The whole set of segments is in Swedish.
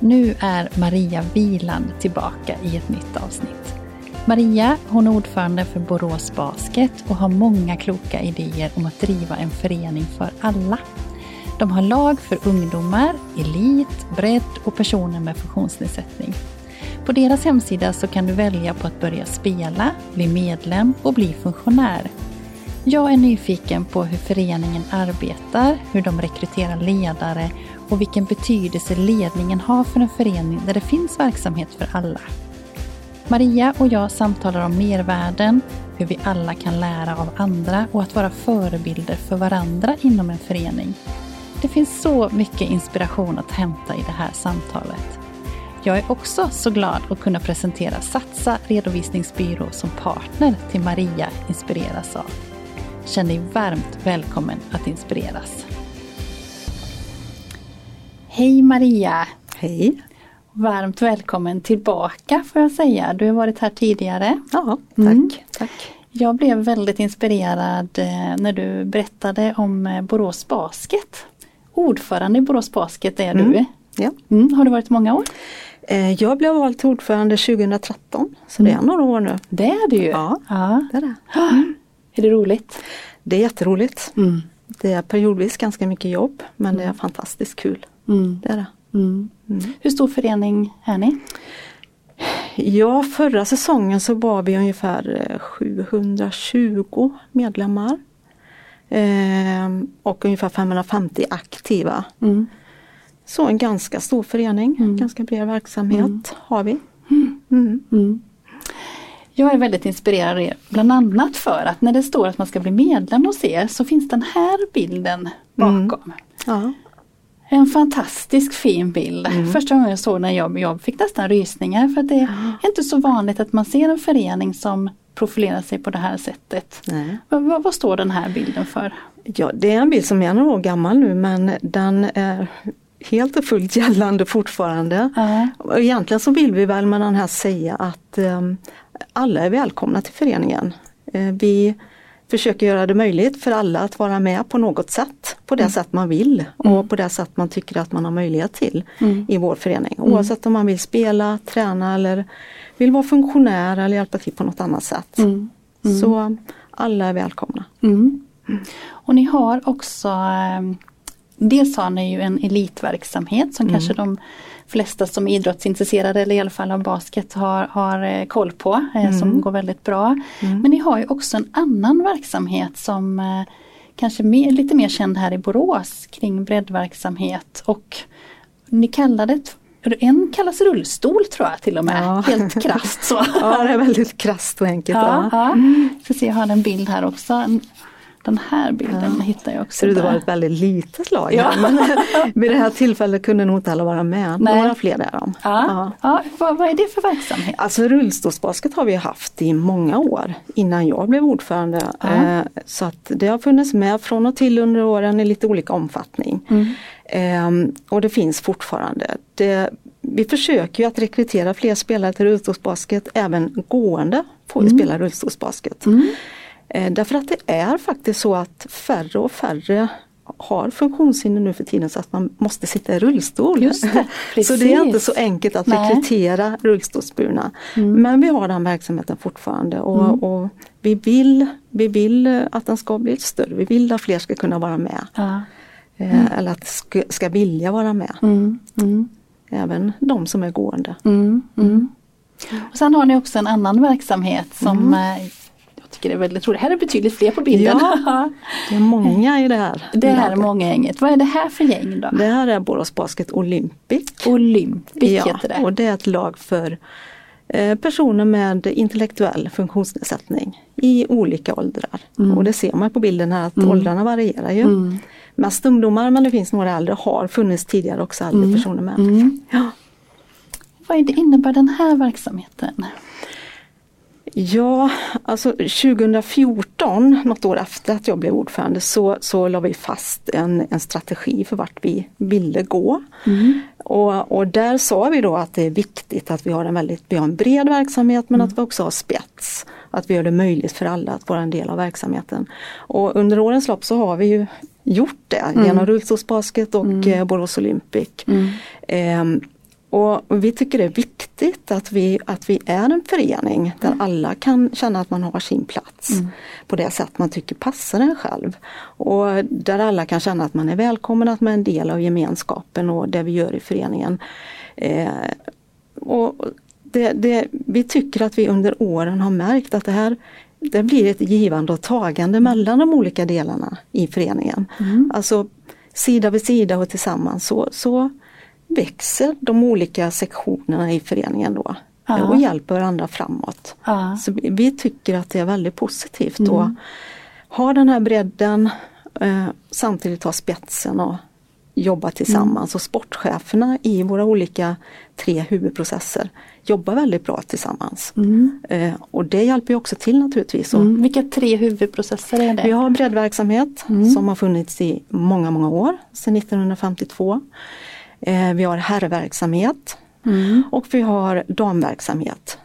Nu är Maria Viland tillbaka i ett nytt avsnitt. Maria hon är ordförande för Borås Basket och har många kloka idéer om att driva en förening för alla. De har lag för ungdomar, elit, bredd och personer med funktionsnedsättning. På deras hemsida så kan du välja på att börja spela, bli medlem och bli funktionär. Jag är nyfiken på hur föreningen arbetar, hur de rekryterar ledare och vilken betydelse ledningen har för en förening där det finns verksamhet för alla. Maria och jag samtalar om mervärden, hur vi alla kan lära av andra och att vara förebilder för varandra inom en förening. Det finns så mycket inspiration att hämta i det här samtalet. Jag är också så glad att kunna presentera Satsa redovisningsbyrå som partner till Maria inspireras av. Känn dig varmt välkommen att inspireras. Hej Maria! Hej! Varmt välkommen tillbaka får jag säga. Du har varit här tidigare. Ja, tack. Mm. tack. Jag blev väldigt inspirerad eh, när du berättade om eh, Borås Basket. Ordförande i Borås Basket är mm. du. Ja. Mm. Har du varit många år? Eh, jag blev vald till ordförande 2013 så det är mm. några år nu. Det är det ju! Ja, ja. det är det. Mm. Är det roligt? Det är jätteroligt. Mm. Det är periodvis ganska mycket jobb men det är fantastiskt kul. Mm. Det är det. Mm. Hur stor förening är ni? Ja, förra säsongen så var vi ungefär 720 eh, medlemmar. Eh, och ungefär 550 aktiva. Mm. Så en ganska stor förening, Mm. ganska bred verksamhet Mm. har vi. Mm. Jag är väldigt inspirerad av er, bland annat för att när det står att man ska bli medlem hos er så finns den här bilden bakom. Ja. En fantastisk fin bild. Första gången jag såg den jag, jag fick nästan rysningar för att det är inte så vanligt att man ser en förening som profilerar sig på det här sättet. Nej. Vad, vad, står den här bilden för? Ja, det är en bild som är några år gammal nu men den är helt och fullt gällande fortfarande. Och egentligen så vill vi väl med den här säga att eh, alla är välkomna till föreningen. Eh, vi försöker göra det möjligt för alla att vara med på något sätt, på det Mm. sätt man vill och på det sätt man tycker att man har möjlighet till Mm. i vår förening. Oavsett om man vill spela, träna eller vill vara funktionär eller hjälpa till på något annat sätt. Mm. Så alla är välkomna. Mm. Och ni har också eh, Dels har ni ju en elitverksamhet som kanske de flesta som är idrottsintresserade eller i alla fall av basket har, har eh, koll på eh, som går väldigt bra. Men ni har ju också en annan verksamhet som eh, kanske mer, lite mer känd här i Borås kring breddverksamhet och ni kallar det en kallas rullstol tror jag till och med, Ja. helt krasst så. Ja, det är väldigt krasst och enkelt. Ja, Ja. ja. Ska se, jag har en bild här också. En- Den här bilden hittar jag också. Ut att där. vara ett väldigt litet lag Ja. men vid det här tillfället kunde nog inte alla vara med. Nej. Några fler är de. Ja. Ja. Vad, vad är det för verksamhet? Alltså rullstolsbasket har vi haft i många år innan jag blev ordförande. Ja. Eh, Så att det har funnits med från och till under åren i lite olika omfattning. Mm. Ehm, och det finns fortfarande. Det, vi försöker ju att rekrytera fler spelare till rullstolsbasket, även gående får ju spela rullstolsbasket. Mm. Eh, Därför att det är faktiskt så att färre och färre har funktionshinder nu för tiden så att man måste sitta i rullstol. Det, så det är inte så enkelt att Nej. Mm. rekrytera rullstolsburna. Men vi har den verksamheten fortfarande och, och vi, vill, vi vill eh, att den ska bli större. Vi vill att fler ska kunna vara med. Ja. Eh, Eller att ska, ska vilja vara med. Mm. Mm. Även de som är gående. Mm. Mm. Och sen har ni också en annan verksamhet som tycker är väldigt rolig. Här är betydligt fler på bilden. Ja, det är många i det här. Det här är många gänget. Vad är det här för gäng då? Det här är Borås Basket Olympic. Olympic ja, heter det. och det är ett lag för eh, personer med intellektuell funktionsnedsättning i olika åldrar. Mm. Och det ser man på bilden här att mm. åldrarna varierar ju. Mm. Mest ungdomar men det finns några äldre, har funnits tidigare också äldre mm. personer med. Mm. Ja. Vad innebär den här verksamheten? Ja, alltså 2014, något år efter att jag blev ordförande, så, så la vi fast en, en strategi för vart vi ville gå. Mm. Och, och där sa vi då att det är viktigt att vi har en väldigt vi har en bred verksamhet men mm. att vi också har spets. Att vi gör det möjligt för alla att vara en del av verksamheten. Och under årens lopp så har vi ju gjort det mm. genom Rullstolsbasket och mm. Eh, Borås Olympic. Eh, och vi tycker det är viktigt att vi, att vi är en förening där mm. alla kan känna att man har sin plats mm. på det sätt man tycker passar en själv. Och där alla kan känna att man är välkommen, att man är en del av gemenskapen och det vi gör i föreningen. Eh, och det, det, vi tycker att vi under åren har märkt att det här det blir ett givande och tagande mellan de olika delarna i föreningen. Mm. Alltså sida vid sida och tillsammans så, så växer de olika sektionerna i föreningen då ja. och hjälper varandra framåt. Ja. Så vi tycker att det är väldigt positivt mm. att ha den här bredden eh, samtidigt ha spetsen och jobba tillsammans mm. och sportcheferna i våra olika tre huvudprocesser jobbar väldigt bra tillsammans. Mm. Eh, och det hjälper också till naturligtvis. Mm. Vilka tre huvudprocesser är det? Vi har breddverksamhet mm. som har funnits i många, många år, sedan 1952. Eh, vi har herrverksamhet mm. och vi har damverksamhet.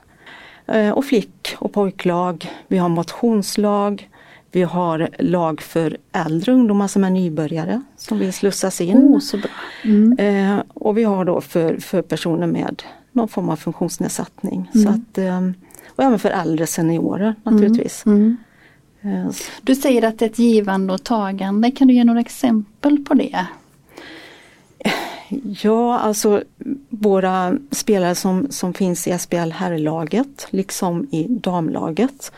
Eh, och flick och pojklag, vi har motionslag, vi har lag för äldre ungdomar som är nybörjare som vill slussas in. Oh, så bra. Mm. Eh, och vi har då för, för personer med någon form av funktionsnedsättning. Mm. Så att, eh, och även för äldre seniorer naturligtvis. Mm. Mm. Eh, du säger att det är ett givande och tagande. Kan du ge några exempel på det? Ja, alltså våra spelare som, som finns i SBL herrlaget liksom i damlaget.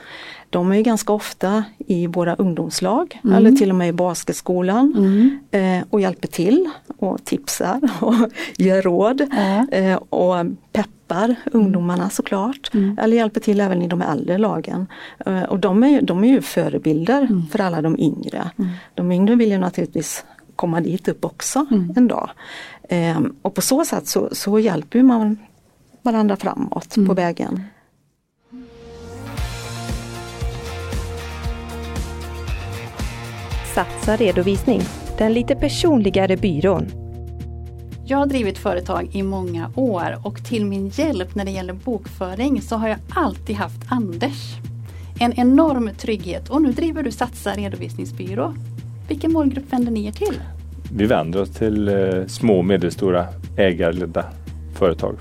De är ganska ofta i våra ungdomslag mm. eller till och med i basketskolan mm. eh, och hjälper till och tipsar och ger råd mm. eh, och peppar ungdomarna såklart. Mm. Eller hjälper till även i de äldre lagen. Eh, och de är, de är ju förebilder mm. för alla de yngre. Mm. De yngre vill ju naturligtvis komma dit upp också en dag. Eh, och på så sätt så, så hjälper man varandra framåt mm. på vägen. Satsa redovisning, den lite personligare byrån. Jag har drivit företag i många år och till min hjälp när det gäller bokföring så har jag alltid haft Anders. En enorm trygghet och nu driver du Satsa redovisningsbyrå. Vilken målgrupp vänder ni er till? vi vänder oss till eh, små och medelstora ägarledda företag.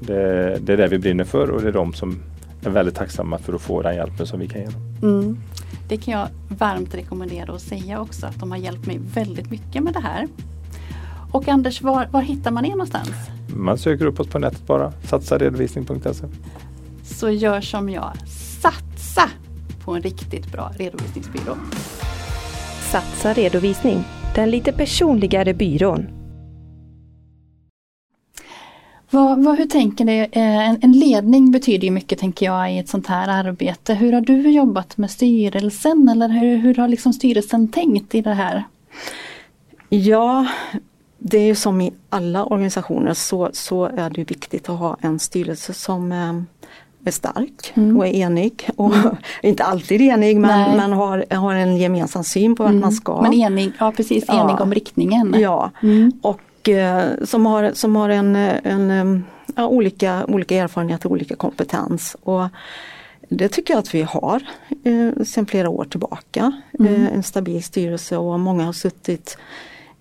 Det, det, är det vi brinner för och det är de som är väldigt tacksamma för att få den hjälpen som vi kan ge dem. Mm. Det kan jag varmt rekommendera och säga också att de har hjälpt mig väldigt mycket med det här. Och Anders, var, var hittar man er någonstans? Man söker upp oss på nätet bara, satsaredovisning.se. Så gör som jag, satsa på en riktigt bra redovisningsbyrå. Satsa redovisning den lite personligare byrån. Vad, vad, hur tänker ni? Eh, en, en, ledning betyder ju mycket tänker jag i ett sånt här arbete. Hur har du jobbat med styrelsen eller hur, hur har liksom styrelsen tänkt i det här? Ja, det är ju som i alla organisationer så, så är det viktigt att ha en styrelse som eh, är stark mm. och är enig. Och mm. Inte alltid enig men, men har, har en gemensam syn på vart mm. man ska. Men enig, ja precis, enig ja. om riktningen. Ja, mm. och eh, som har, som har en, en ja, olika, olika erfarenheter, olika kompetens. Och det tycker jag att vi har eh, sedan flera år tillbaka. Mm. Eh, en stabil styrelse och många har suttit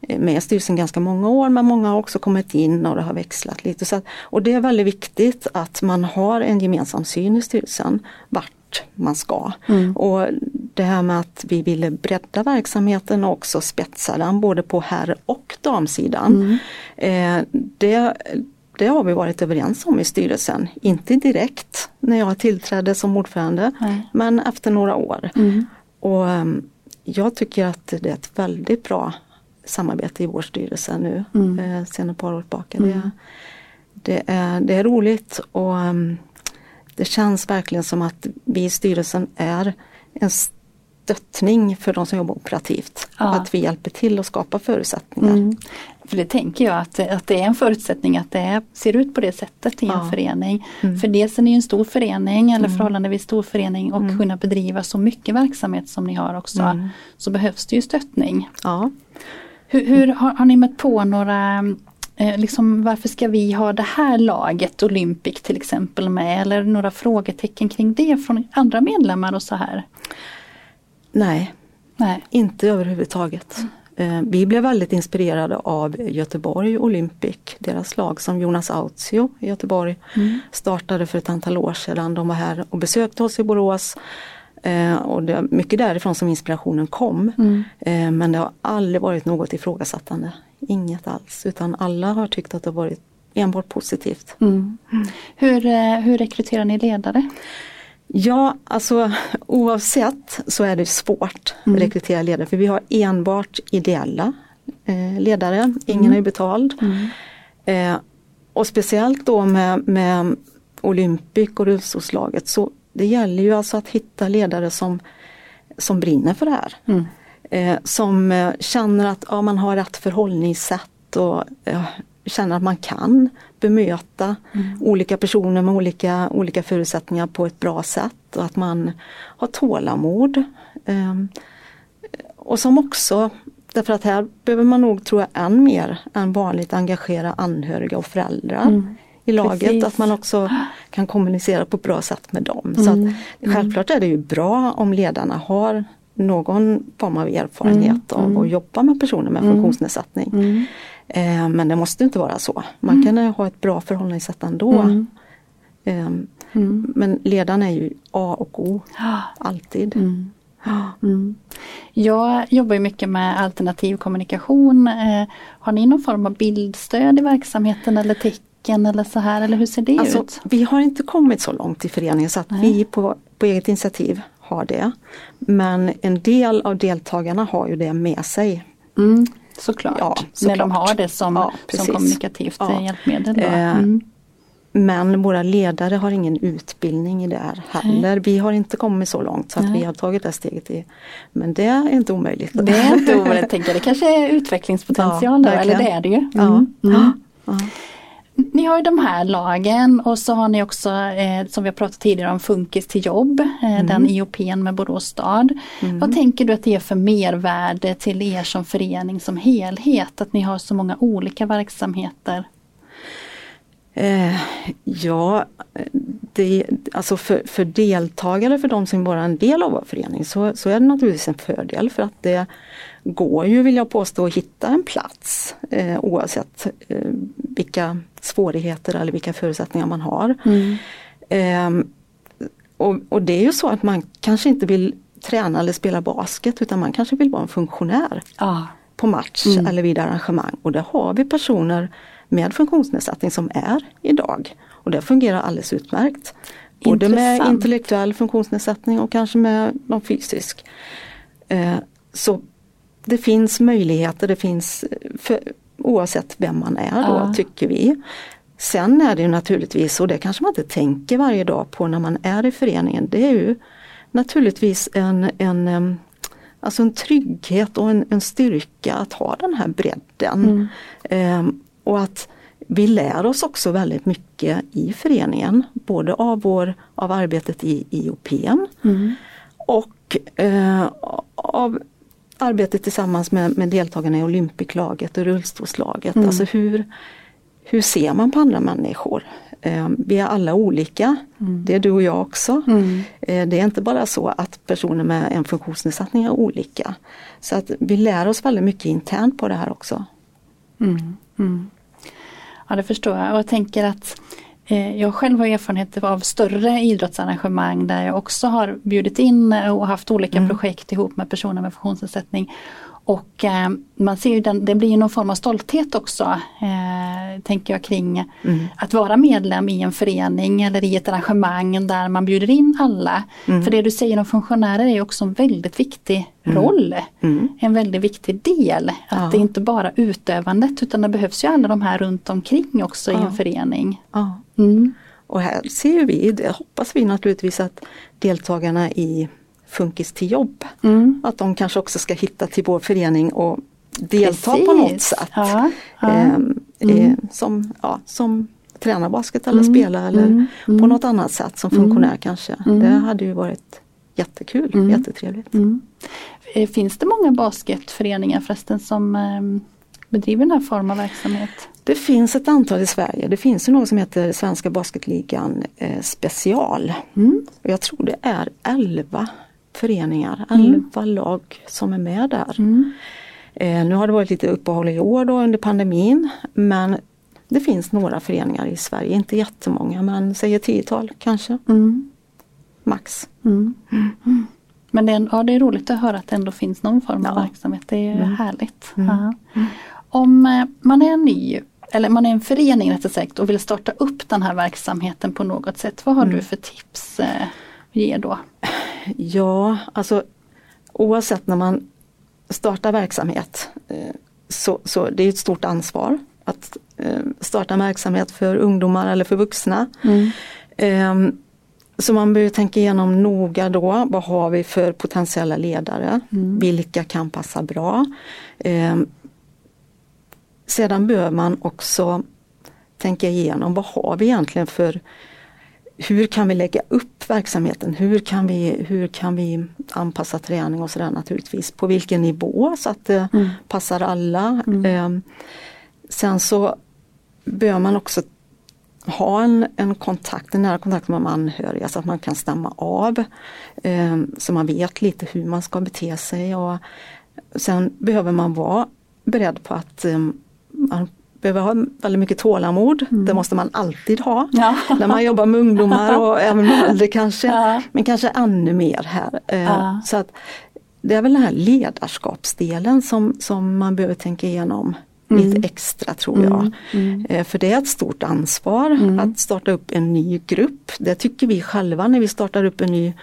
med i styrelsen ganska många år men många har också kommit in och det har växlat lite. Så att, och det är väldigt viktigt att man har en gemensam syn i styrelsen vart man ska. Mm. Och det här med att vi ville bredda verksamheten och också spetsa den både på herr och damsidan. Mm. Eh, det, det har vi varit överens om i styrelsen. Inte direkt när jag tillträdde som ordförande Nej. men efter några år. Mm. Och um, jag tycker att det är ett väldigt bra samarbete i vår styrelse nu Mm. eh, sedan ett par år tillbaka. Mm. Det, det, är, det är roligt och um, det känns verkligen som att vi i styrelsen är en stöttning för de som jobbar operativt. Ja. Att vi hjälper till att skapa förutsättningar. Mm. För det tänker jag att, att det är en förutsättning att det är, ser ut på det sättet i en Ja. förening. Mm. För dels är ni en stor förening eller Mm. förhållandevis stor förening och Mm. kunna bedriva så mycket verksamhet som ni har också. Mm. Så behövs det ju stöttning. Ja. Hur, hur har, har ni mött på några eh, liksom, varför ska vi ha det här laget Olympic till exempel med? Eller några frågetecken kring det från andra medlemmar och så här? Nej, Nej. inte överhuvudtaget. Eh, Vi blev väldigt inspirerade av Göteborg Olympic, deras lag som Jonas Autio i Göteborg Mm. startade för ett antal år sedan. De var här och besökte oss i Borås. Eh, och det är mycket därifrån som inspirationen kom. Mm. Eh, men det har aldrig varit något ifrågasättande. Inget alls, utan alla har tyckt att det har varit enbart positivt. Mm. Hur, eh, hur rekryterar ni ledare? Ja, alltså oavsett så är det svårt Mm. att rekrytera ledare för vi har enbart ideella eh, ledare, ingen är betald. Mm. Eh, och speciellt då med, med Olympic och rullstolslaget så det gäller ju alltså att hitta ledare som, som brinner för det här. Mm. Eh, som eh, känner att ja, man har rätt förhållningssätt och eh, känner att man kan bemöta olika personer med olika, olika förutsättningar på ett bra sätt och att man har tålamod. Eh, och som också, därför att här behöver man nog tror jag än mer än vanligt engagera anhöriga och föräldrar Mm. I laget. Precis. Att man också kan kommunicera på ett bra sätt med dem. Så Mm. att, självklart är det ju bra om ledarna har någon form av erfarenhet Mm. av att jobba med personer med Mm. funktionsnedsättning. Mm. Eh, men det måste inte vara så. Man kan eh, ha ett bra förhållningssätt ändå. Mm. Eh, Mm. men ledaren är ju A och O, alltid. Mm. Mm. Jag jobbar mycket med alternativ kommunikation. Eh, har ni någon form av bildstöd i verksamheten eller tecken eller så här eller hur ser det Alltså, ut? vi har inte kommit så långt i föreningen så att Nej. vi på, på eget initiativ har det. Men en del av deltagarna har ju det med sig. Mm. Såklart, Ja, när de såklart. har det som, Ja, som kommunikativt Ja. hjälpmedel. Eh, Mm. Men våra ledare har ingen utbildning i det här heller. Vi har inte kommit så långt så att vi har tagit det steget. I. Men det är inte omöjligt. Det är inte omöjligt, tänker jag. Det kanske är utvecklingspotential Ja, då, eller det är det ju. Ja. Mm. Mm. Ni har ju de här lagen och så har ni också eh, som vi har pratat tidigare om Funkis till jobb, eh, den IOPn med Borås stad. Vad tänker du att det är för mervärde till er som förening som helhet? Att ni har så många olika verksamheter? Eh, ja, det, alltså för, för deltagare, för de som bara är en del av vår förening så, så är det naturligtvis en fördel för att det går ju, vill jag påstå, att hitta en plats eh, oavsett eh, vilka svårigheter eller vilka förutsättningar man har. Eh, och, och det är ju så att man kanske inte vill träna eller spela basket utan man kanske vill vara en funktionär Ja. på match Mm. eller vid arrangemang. Och det har vi personer med funktionsnedsättning som är idag. Och det fungerar alldeles utmärkt. Både med intellektuell funktionsnedsättning och kanske med någon fysisk. Eh, så det finns möjligheter, det finns för, oavsett vem man är då Ja. tycker vi. Sen är det ju naturligtvis, och det kanske man inte tänker varje dag på när man är i föreningen, det är ju naturligtvis en, en, alltså en trygghet och en, en styrka att ha den här bredden. Mm. Em, och att vi lär oss också väldigt mycket i föreningen, både av, vår, av arbetet i IOPn Mm. och eh, av arbetet tillsammans med, med deltagarna i Olympiklaget och rullstolslaget. Mm. Alltså hur, hur ser man på andra människor? Eh, vi är alla olika, det är du och jag också. Mm. Eh, det är inte bara så att personer med en funktionsnedsättning är olika. Så att vi lär oss väldigt mycket internt på det här också. Mm. Ja det förstår jag och jag tänker att eh, jag själv har erfarenhet av större idrottsarrangemang där jag också har bjudit in och haft olika Mm. projekt ihop med personer med funktionsnedsättning. Och eh, man ser ju den, det blir ju någon form av stolthet också, eh, tänker jag kring Mm. att vara medlem i en förening eller i ett arrangemang där man bjuder in alla. Mm. För det du säger om funktionärer är också en väldigt viktig roll. Mm. En väldigt viktig del. Att Ja. det inte bara utövandet utan det behövs ju alla de här runt omkring också i Ja. en förening. Ja. Mm. Och här ser vi, hoppas vi naturligtvis att deltagarna i Funkis till jobb, Mm. att de kanske också ska hitta till vår förening och delta på något Precis. sätt. Ja, ja. Ehm, Mm. eh, som, ja, som träna basket eller Mm, spela eller mm, på mm. något annat sätt som funktionär kanske. Mm. Det hade ju varit jättekul, Mm. jättetrevligt. Mm. Eh, Finns det många basketföreningar förresten som eh, bedriver den här formen av verksamhet? Det finns ett antal i Sverige. Det finns ju något som heter Svenska Basketligan eh, Special. Mm. Jag tror det är 11 föreningar, Mm. 11 lag som är med där. Mm. Eh, nu har det varit lite uppehåll i år då under pandemin men det finns några föreningar i Sverige, inte jättemånga men säg ett tiotal kanske, Mm. max. Mm. Mm. Men det är, ja, det är roligt att höra att det ändå finns någon form av Ja. verksamhet. Det är Mm. härligt. Mm. Om eh, man är ny eller man är en förening rättare sagt och vill starta upp den här verksamheten på något sätt. Vad har Mm. du för tips eh, att ge då? Ja, alltså oavsett när man startar verksamhet eh, så, så det är ett stort ansvar att eh, starta en verksamhet för ungdomar eller för vuxna. Ehm, Så man behöver tänka igenom noga då, vad har vi för potentiella ledare? Mm. Vilka kan passa bra? Ehm, Sedan behöver man också tänka igenom vad har vi egentligen för hur kan vi lägga upp verksamheten? Hur kan vi, hur kan vi anpassa träning och sådär naturligtvis? På vilken nivå så att det Mm. passar alla. Mm. Ehm, sen så bör man också ha en, en kontakt, en nära kontakt med de anhöriga så att man kan stämma av. ehm, så man vet lite hur man ska bete sig. Och sen behöver man vara beredd på att ehm, man behöver ha väldigt mycket tålamod. Mm. Det måste man alltid ha. Ja. När man jobbar med ungdomar och även med äldre kanske. Ja. Men kanske ännu mer här. Eh, Ja. Så att Det är väl den här ledarskapsdelen som, som man behöver tänka igenom Mm. lite extra tror jag. Mm. Mm. Eh, För det är ett stort ansvar Mm. att starta upp en ny grupp. Det tycker vi själva när vi startar upp en ny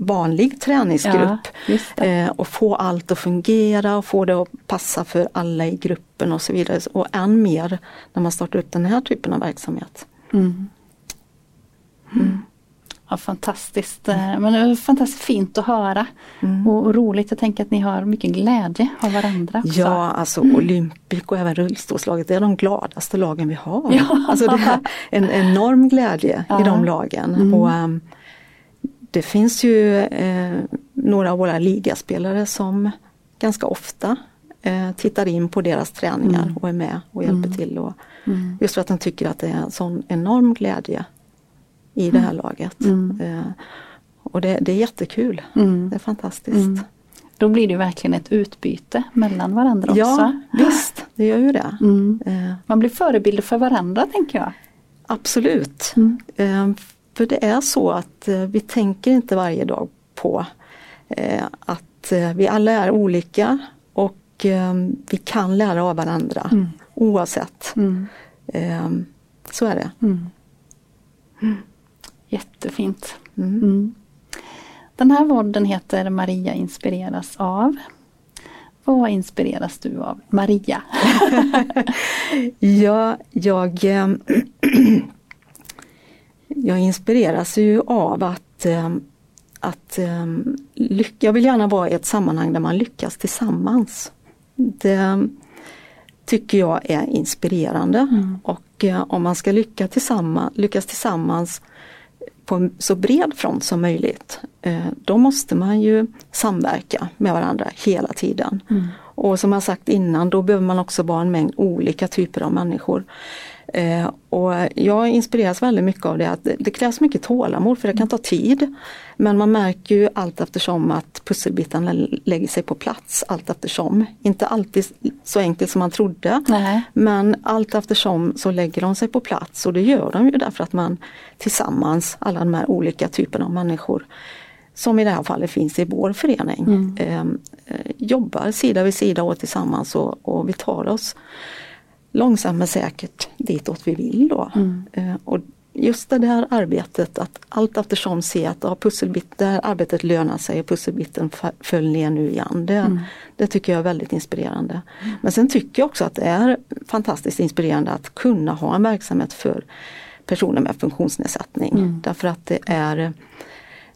vanlig träningsgrupp. Ja. Eh, och få allt att fungera och få det att passa för alla i gruppen och så vidare. Och än mer när man startar upp den här typen av verksamhet. Mm. Ja, fantastiskt. eh, Men det är fantastiskt fint att höra. Mm. Och, och roligt, jag tänker att ni har mycket glädje av varandra också. Ja, alltså Olympic och även rullstolslaget, det är de gladaste lagen vi har. Ja. Alltså det är en enorm glädje Ja. i de lagen. Mm. Och, ehm, det finns ju eh, några av våra ligaspelare som ganska ofta eh, tittar in på deras träningar Mm. och är med och hjälper Mm. till. Och, Mm. just för att de tycker att det är en sån enorm glädje i det här laget. Mm. Eh, och det, det är jättekul. Mm. Det är fantastiskt. Mm. Då blir det verkligen ett utbyte mellan varandra också. Ja, visst, det gör ju det. Mm. Eh, Man blir förebilder för varandra tänker jag. Absolut. För det är så att eh, vi tänker inte varje dag på eh, att eh, vi alla är olika och vi kan lära av varandra Mm. oavsett. Mm. Så är det. Mm. Jättefint. Mm. Mm. Den här podden heter Maria inspireras av. Vad inspireras du av? Maria. Ja, jag, jag inspireras ju av att, eh, att eh, lyck- jag vill gärna vara i ett sammanhang där man lyckas tillsammans. Det tycker jag är inspirerande Mm. och eh, om man ska lycka tillsammans, lyckas tillsammans på en så bred front som möjligt, eh, då måste man ju samverka med varandra hela tiden. Mm. Och som jag sagt innan, då behöver man också vara en mängd olika typer av människor. Eh, och jag inspireras väldigt mycket av det att det, krävs mycket tålamod för det kan ta tid. Men man märker ju allt eftersom att pusselbitarna lägger sig på plats allt eftersom. Inte alltid så enkelt som man trodde. Nej. Men allt eftersom så lägger de sig på plats och det gör de ju därför att man tillsammans, alla de här olika typerna av människor, som i det här fallet finns i vår förening, Mm. eh, eh, jobbar sida vid sida och tillsammans och, och vi tar oss långsamt men säkert ditåt vi vill då. Mm. Eh, och just det där arbetet att allt eftersom se att ja, pusselbit, det här arbetet lönar sig och pusselbiten föll ner nu igen. Det, Mm. det tycker jag är väldigt inspirerande. Men sen tycker jag också att det är fantastiskt inspirerande att kunna ha en verksamhet för personer med funktionsnedsättning. Mm. Därför att det är,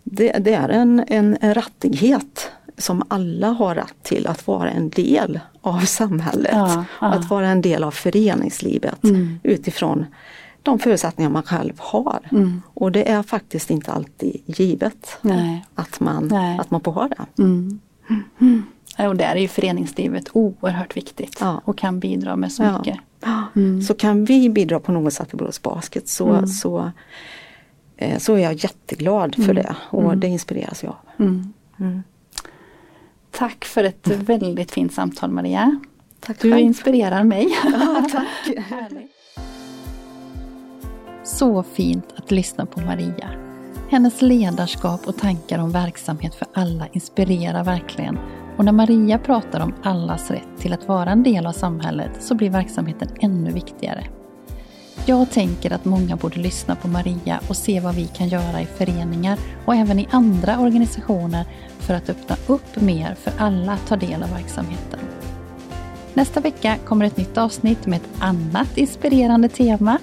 det, det är en, en, rattighet som alla har rätt till att vara en del av samhället. Ja, ja. Att vara en del av föreningslivet Mm. utifrån de förutsättningar man själv har. Mm. Och det är faktiskt inte alltid givet Nej. att man, Nej. att man får ha det. Mm. Ja, Och där är ju föreningslivet oerhört viktigt Ja. och kan bidra med så mycket. Så kan vi bidra på något sätt i Borås Basket så, Mm. så, så är jag jätteglad för det och Mm. det inspireras jag av. Mm. Mm. Tack för ett väldigt fint samtal Maria. Tack Du själv. inspirerar mig. Ja, tack. Så fint att lyssna på Maria. Hennes ledarskap och tankar om verksamhet för alla inspirerar verkligen. Och när Maria pratar om allas rätt till att vara en del av samhället så blir verksamheten ännu viktigare. Jag tänker att många borde lyssna på Maria och se vad vi kan göra i föreningar och även i andra organisationer för att öppna upp mer för alla att ta del av verksamheten. Nästa vecka kommer ett nytt avsnitt med ett annat inspirerande tema.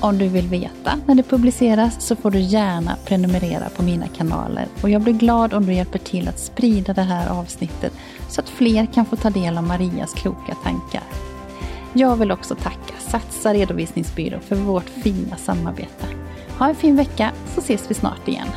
Om du vill veta när det publiceras så får du gärna prenumerera på mina kanaler och jag blir glad om du hjälper till att sprida det här avsnittet så att fler kan få ta del av Marias kloka tankar. Jag vill också tacka Satsa redovisningsbyrå för vårt fina samarbete. Ha en fin vecka så ses vi snart igen.